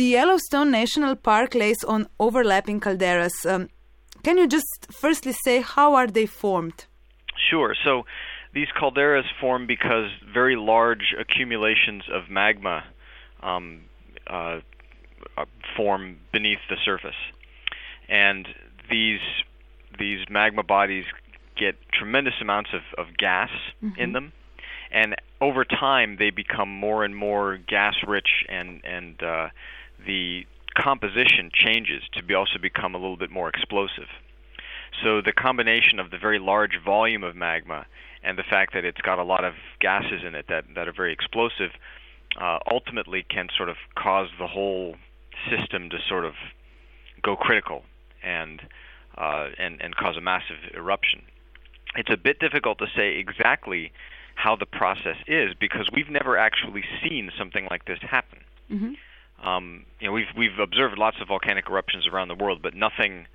The Yellowstone National Park lays on overlapping calderas. Um, can you just firstly say how are they formed? Sure. So these calderas form because very large accumulations of magma um, uh, form beneath the surface, and these these magma bodies get tremendous amounts of, of gas mm-hmm. in them, and over time they become more and more gas rich, and and uh, the composition changes to be also become a little bit more explosive. So the combination of the very large volume of magma and the fact that it's got a lot of gases in it that that are very explosive uh, ultimately can sort of cause the whole system to sort of go critical and uh, and and cause a massive eruption. It's a bit difficult to say exactly how the process is because we've never actually seen something like this happen. Mm-hmm. Um, you know, we've we've observed lots of volcanic eruptions around the world, but nothing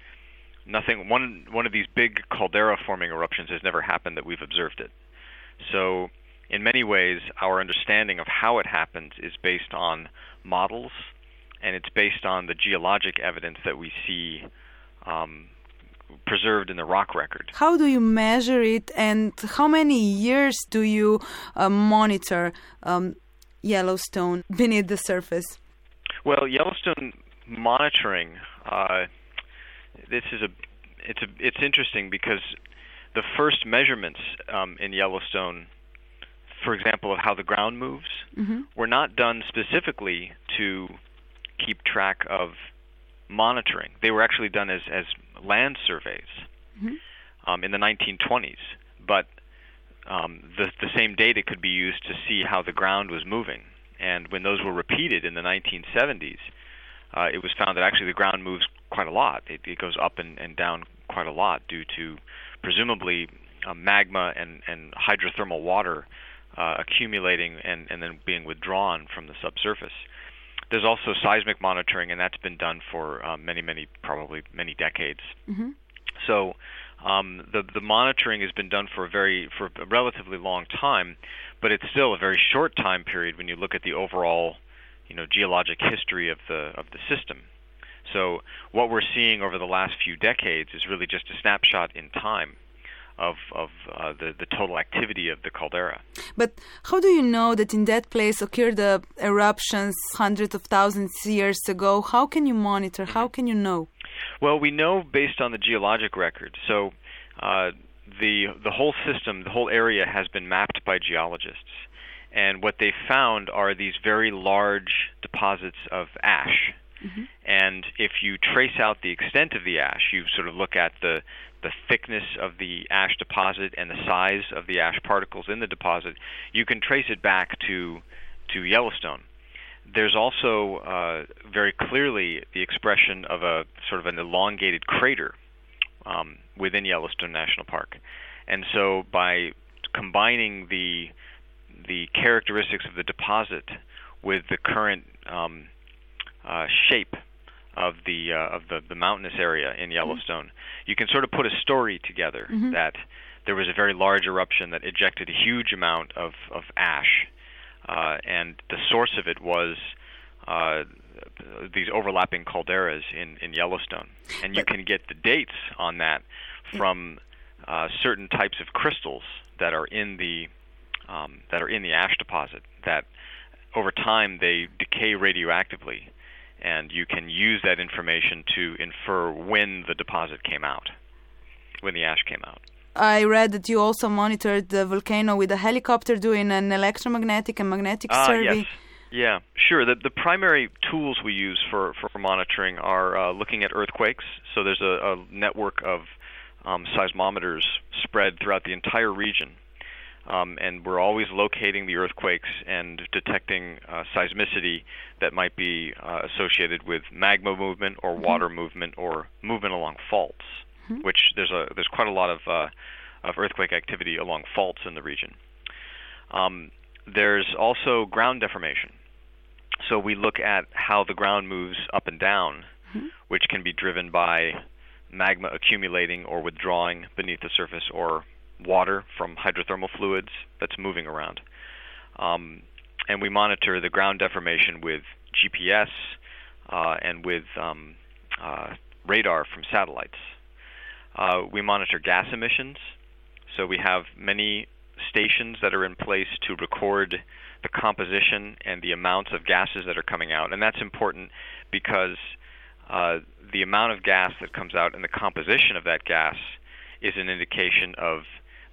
nothing one one of these big caldera forming eruptions has never happened that we've observed it. So in many ways our understanding of how it happens is based on models and it's based on the geologic evidence that we see um, preserved in the rock record. How do you measure it and how many years do you uh, monitor um, Yellowstone beneath the surface? Well, Yellowstone monitoring uh, this is a it's a it's interesting because the first measurements um, in Yellowstone, for example, of how the ground moves, mm-hmm. were not done specifically to keep track of monitoring. They were actually done as as land surveys mm-hmm. um, in the 1920s, but um, the the same data could be used to see how the ground was moving. And when those were repeated in the 1970s, uh, it was found that actually the ground moves quite a lot. It, it goes up and, and down quite a lot due to presumably uh, magma and, and hydrothermal water uh, accumulating and, and then being withdrawn from the subsurface. There's also seismic monitoring, and that's been done for uh, many, many, probably many decades. Mm-hmm. So um, the the monitoring has been done for a very for a relatively long time, but it's still a very short time period when you look at the overall, you know, geologic history of the of the system. So what we're seeing over the last few decades is really just a snapshot in time of of uh, the the total activity of the caldera. But how do you know that in that place occurred the eruptions hundreds of thousands of years ago? How can you monitor? How can you know? Well, we know based on the geologic record. So uh, the the whole system, the whole area has been mapped by geologists, and what they found are these very large deposits of ash Mm-hmm. And if you trace out the extent of the ash, you sort of look at the the thickness of the ash deposit and the size of the ash particles in the deposit, you can trace it back to to Yellowstone. There's also uh, very clearly the expression of a sort of an elongated crater um, within Yellowstone National Park, and so by combining the the characteristics of the deposit with the current um, uh, shape of the uh, of the, the mountainous area in mm-hmm. Yellowstone, mm-hmm. you can sort of put a story together mm-hmm. that there was a very large eruption that ejected a huge amount of of ash, uh, and the source of it was. These overlapping calderas in, in Yellowstone, and you can get the dates on that from uh, certain types of crystals that are in the um, that are in the ash deposit. That over time they decay radioactively, and you can use that information to infer when the deposit came out, when the ash came out. I read that you also monitored the volcano with a helicopter doing an electromagnetic and magnetic uh, survey. Yes. Yeah, sure. The, the primary tools we use for, for monitoring are uh, looking at earthquakes. So there's a, a network of um, seismometers spread throughout the entire region um, and we're always locating the earthquakes and detecting uh, seismicity that might be uh, associated with magma movement or mm-hmm. water movement or movement along faults. Mm-hmm. Which there's a there's quite a lot of uh, of earthquake activity along faults in the region. Um, there's also ground deformation. So we look at how the ground moves up and down, mm-hmm. which can be driven by magma accumulating or withdrawing beneath the surface or water from hydrothermal fluids that's moving around. Um, and we monitor the ground deformation with GPS, uh, and with um, uh, radar from satellites. Uh, we monitor gas emissions, so we have many stations that are in place to record the composition and the amounts of gases that are coming out, and that's important because uh, the amount of gas that comes out and the composition of that gas is an indication of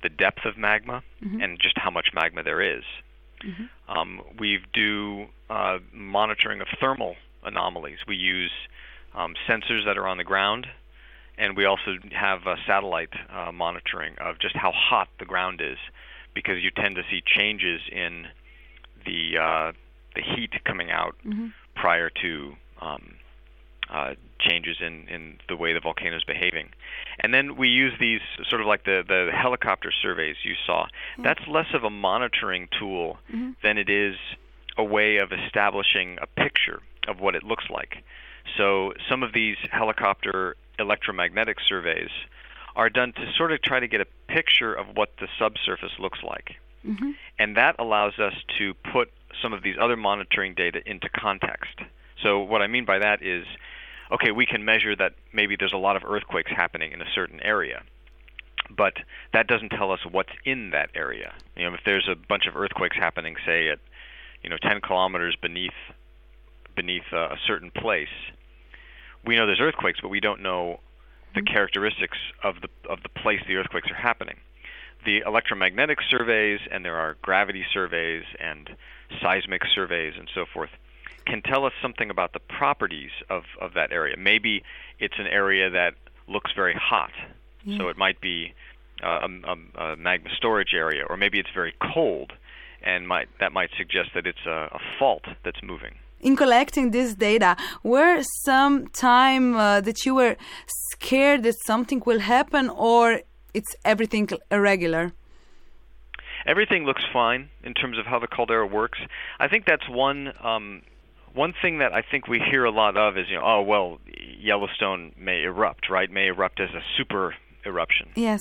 the depth of magma mm-hmm. and just how much magma there is. Mm-hmm. Um, we do uh, monitoring of thermal anomalies. We use um, sensors that are on the ground, and we also have uh, satellite uh, monitoring of just how hot the ground is, because you tend to see changes in the uh, the heat coming out mm-hmm. prior to um, uh, changes in, in the way the volcano is behaving. And then we use these sort of like the, the helicopter surveys you saw. Mm-hmm. That's less of a monitoring tool mm-hmm. than it is a way of establishing a picture of what it looks like. So some of these helicopter electromagnetic surveys are done to sort of try to get a picture of what the subsurface looks like. Mm-hmm. And that allows us to put some of these other monitoring data into context. So what I mean by that is okay, we can measure that maybe there's a lot of earthquakes happening in a certain area. But that doesn't tell us what's in that area. You know, if there's a bunch of earthquakes happening, say at, you know, 10 kilometers beneath beneath a, a certain place, we know there's earthquakes, but we don't know the mm-hmm. characteristics of the of the place the earthquakes are happening. The electromagnetic surveys and there are gravity surveys and seismic surveys and so forth can tell us something about the properties of, of that area. Maybe it's an area that looks very hot, yeah. so it might be uh, a, a, magma storage area, or maybe it's very cold, and might that might suggest that it's a, a fault that's moving. In collecting this data, were some time uh, that you were scared that something will happen, or it's everything irregular? Everything looks fine in terms of how the caldera works. I think that's one um, one thing that I think we hear a lot of is, you know, oh well, Yellowstone may erupt, right? May erupt as a super eruption. Yes.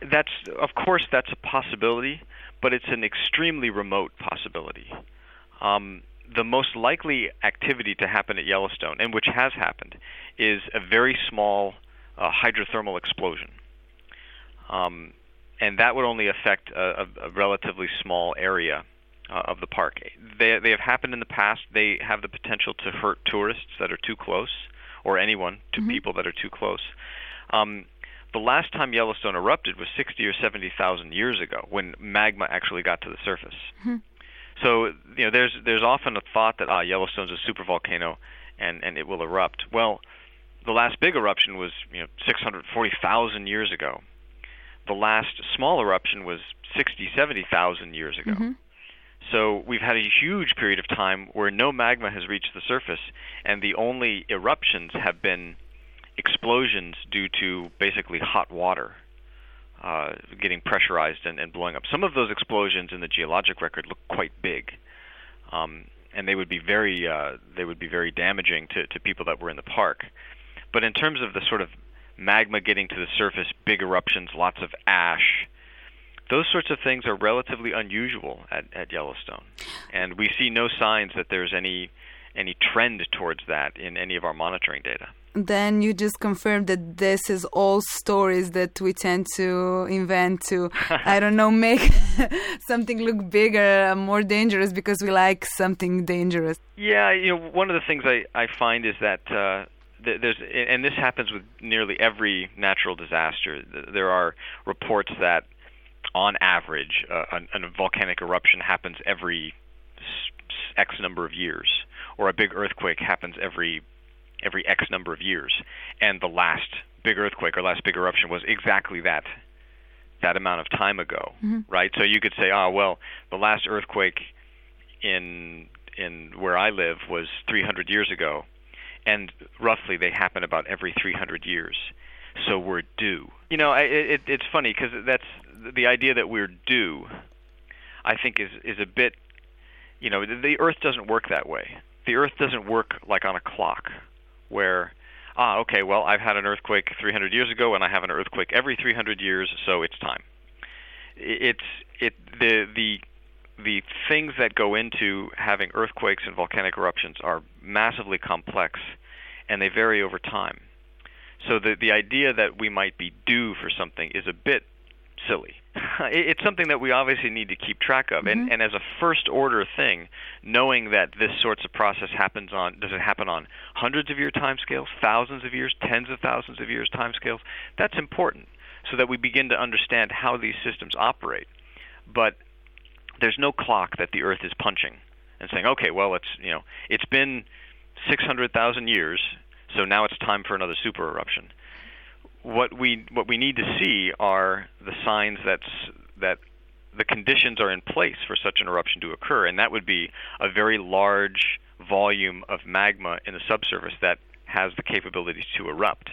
That's of course that's a possibility, but it's an extremely remote possibility. Um, the most likely activity to happen at Yellowstone, and which has happened, is a very small uh, hydrothermal explosion. Um, and that would only affect a, a, a relatively small area uh, of the park. They they have happened in the past. They have the potential to hurt tourists that are too close, or anyone to mm-hmm. people that are too close. Um, the last time Yellowstone erupted was 60 or 70 thousand years ago, when magma actually got to the surface. Mm-hmm. So you know, there's there's often a thought that ah, Yellowstone's a supervolcano, and and it will erupt. Well, the last big eruption was you know 640,000 years ago. The last small eruption was 60, 70,000 years ago. Mm-hmm. So we've had a huge period of time where no magma has reached the surface, and the only eruptions have been explosions due to basically hot water uh, getting pressurized and, and blowing up. Some of those explosions in the geologic record look quite big, um, and they would be very uh, they would be very damaging to, to people that were in the park. But in terms of the sort of magma getting to the surface, big eruptions, lots of ash, those sorts of things are relatively unusual at, at Yellowstone, and we see no signs that there's any any trend towards that in any of our monitoring data. Then you just confirmed that this is all stories that we tend to invent to, I don't know, make something look bigger, more dangerous because we like something dangerous. Yeah, you know, one of the things I, I find is that uh, there's and this happens with nearly every natural disaster. There are reports that on average, uh, a, a volcanic eruption happens every X number of years, or a big earthquake happens every every X number of years. And the last big earthquake or last big eruption was exactly that that amount of time ago, mm-hmm. right? So you could say, oh well, the last earthquake in in where I live was 300 years ago, and roughly they happen about every 300 years. So we're due. You know, it, it, it's funny because that's the idea that we're due, I think, is is a bit, you know, the, the Earth doesn't work that way. The Earth doesn't work like on a clock, where ah, okay, well, I've had an earthquake 300 years ago, and I have an earthquake every 300 years, so it's time. It's it the the the things that go into having earthquakes and volcanic eruptions are massively complex, and they vary over time. So the the idea that we might be due for something is a bit silly. it's something that we obviously need to keep track of, Mm-hmm. and and as a first order thing, knowing that this sorts of process happens on does it happen on hundreds of year timescales, thousands of years, tens of thousands of years timescales, that's important, so that we begin to understand how these systems operate. But there's no clock that the Earth is punching and saying, okay, well, it's you know, it's been 600,000 years, so now it's time for another super eruption. What we what we need to see are the signs that's that the conditions are in place for such an eruption to occur, and that would be a very large volume of magma in the subsurface that has the capabilities to erupt.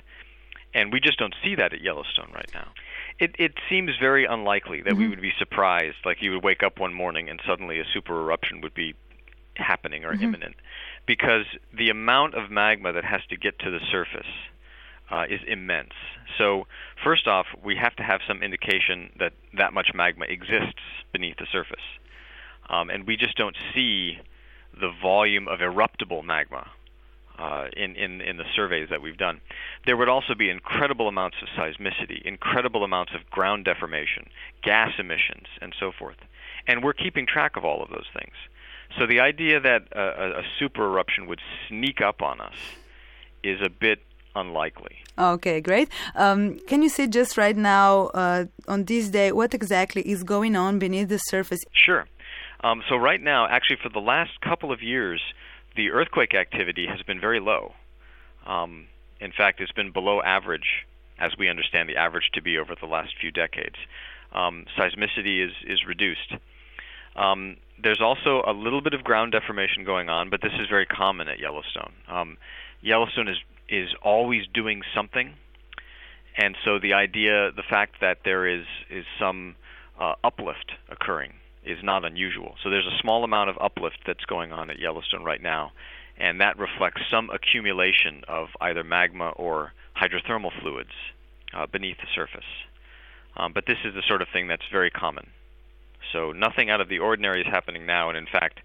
And we just don't see that at Yellowstone right now. It, it seems very unlikely that we mm-hmm. would be surprised, like you would wake up one morning and suddenly a super eruption would be happening or mm-hmm. imminent, because the amount of magma that has to get to the surface uh, is immense. So, first off, we have to have some indication that that much magma exists beneath the surface. Um, and we just don't see the volume of eruptible magma uh, in, in, in the surveys that we've done. There would also be incredible amounts of seismicity, incredible amounts of ground deformation, gas emissions, and so forth. And we're keeping track of all of those things. So the idea that a, a, a super eruption would sneak up on us is a bit unlikely. Okay, great. Um, can you say just right now, uh, on this day, what exactly is going on beneath the surface? Sure. Um, so right now, actually, for the last couple of years, the earthquake activity has been very low. Um, in fact, it's been below average, as we understand the average to be over the last few decades. Um, seismicity is is reduced. Um, there's also a little bit of ground deformation going on, but this is very common at Yellowstone. Um, Yellowstone is is always doing something, and so the idea, the fact that there is is some uh, uplift occurring is not unusual. So there's a small amount of uplift that's going on at Yellowstone right now, and that reflects some accumulation of either magma or hydrothermal fluids uh, beneath the surface. Um, but this is the sort of thing that's very common. So nothing out of the ordinary is happening now, and in fact,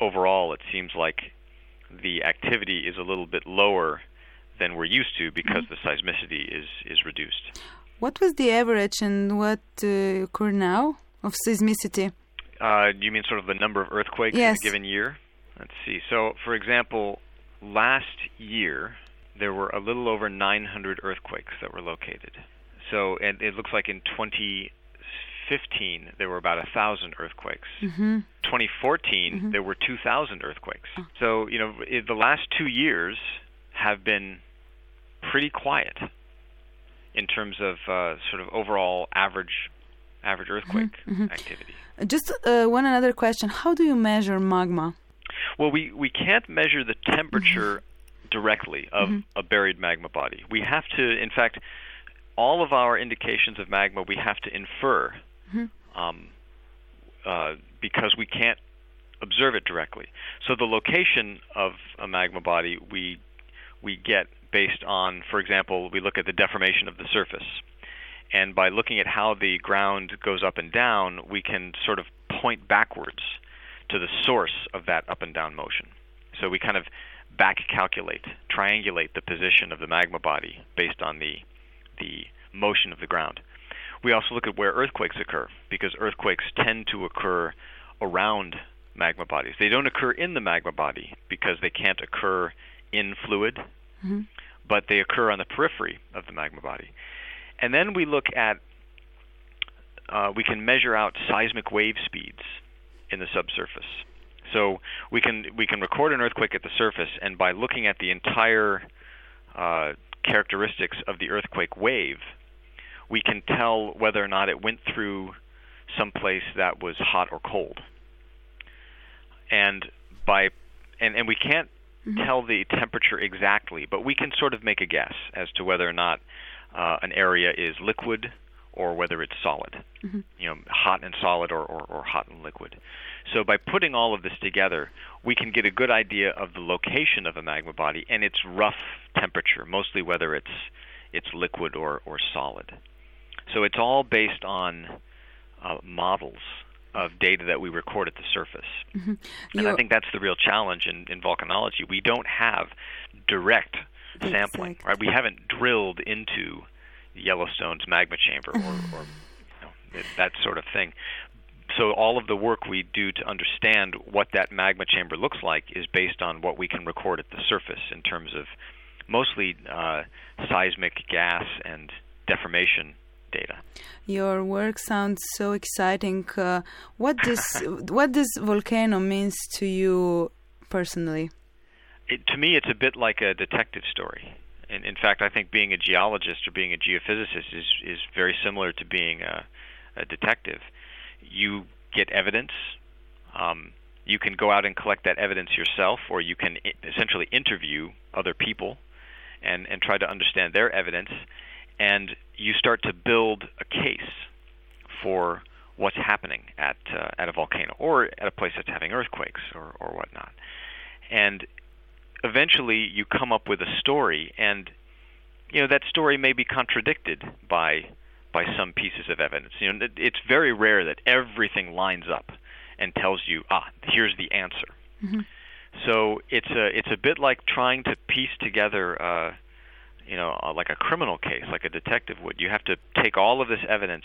overall, it seems like the activity is a little bit lower than we're used to because the seismicity is is reduced. What was the average and what uh, occur now of seismicity? Uh, you mean sort of the number of earthquakes Yes. in a given year? Let's see. So, for example, last year there were a little over 900 earthquakes that were located. So, and it looks like in 2015 there were about a thousand earthquakes. hmm 2014 there were 2,000 earthquakes. So, you know, the last two years have been pretty quiet in terms of uh, sort of overall average average earthquake activity. Just uh, one another question: How do you measure magma? Well, we, we can't measure the temperature directly of a buried magma body. We have to, in fact, all of our indications of magma we have to infer um, uh, because we can't observe it directly. So the location of a magma body we we get based on, for example, we look at the deformation of the surface. And by looking at how the ground goes up and down, we can sort of point backwards to the source of that up and down motion. So we kind of back calculate, triangulate the position of the magma body based on the the motion of the ground. We also look at where earthquakes occur because earthquakes tend to occur around magma bodies. They don't occur in the magma body because they can't occur in fluid, but they occur on the periphery of the magma body. And then we look at uh, we can measure out seismic wave speeds in the subsurface. So we can we can record an earthquake at the surface, and by looking at the entire uh, characteristics of the earthquake wave, we can tell whether or not it went through some place that was hot or cold. And by and, and we can't tell the temperature exactly, but we can sort of make a guess as to whether or not uh, an area is liquid or whether it's solid. You know, hot and solid or, or, or hot and liquid. So by putting all of this together, we can get a good idea of the location of a magma body and its rough temperature, mostly whether it's it's liquid or, or solid. So it's all based on uh, models of data that we record at the surface. Mm-hmm. And I think that's the real challenge in, in volcanology. We don't have direct sampling, Exact. right? We haven't drilled into Yellowstone's magma chamber or, or you know, that- that sort of thing. So all of the work we do to understand what that magma chamber looks like is based on what we can record at the surface in terms of mostly uh, seismic gas and deformation data. Your work sounds so exciting. Uh, what does what does volcano means to you personally? it, to me, it's a bit like a detective story. In, in fact, I think being a geologist or being a geophysicist is is very similar to being a, a detective. You get evidence. Um, you can go out and collect that evidence yourself, or you can I- essentially interview other people and and try to understand their evidence, and you start to build a case for what's happening at uh, at a volcano or at a place that's having earthquakes or or whatnot. And eventually you come up with a story and you know that story may be contradicted by by some pieces of evidence you know it- it's very rare that everything lines up and tells you ah here's the answer Mhm. so it's a it's a bit like trying to piece together uh you know uh, like a criminal case like a detective would you have to take all of this evidence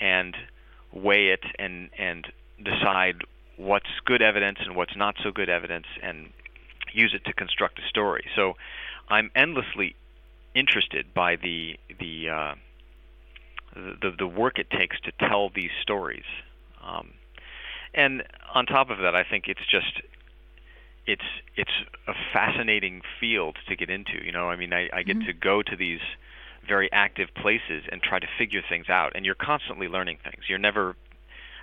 and weigh it and and decide what's good evidence and what's not so good evidence and use it to construct a story. So I'm endlessly interested by the the uh, the, the work it takes to tell these stories. Um, and on top of that, I think it's just it's it's a fascinating field to get into. You know, I mean, I, I get Mhm. to go to these very active places and try to figure things out, and you're constantly learning things. You're never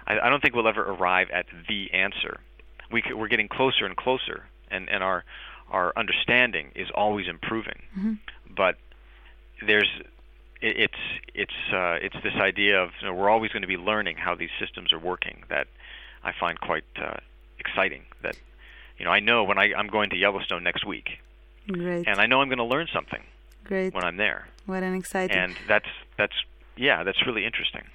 I, I don't think we'll ever arrive at the answer. We c- we're getting closer and closer, and and our our understanding is always improving. Mhm. But there's it, it's it's uh, it's this idea of you know, we're always going to be learning how these systems are working that I find quite uh, exciting. That you know I know when I, I'm going to Yellowstone next week, Great, and I know I'm going to learn something great. when I'm there, What an exciting. and that's that's yeah that's really interesting.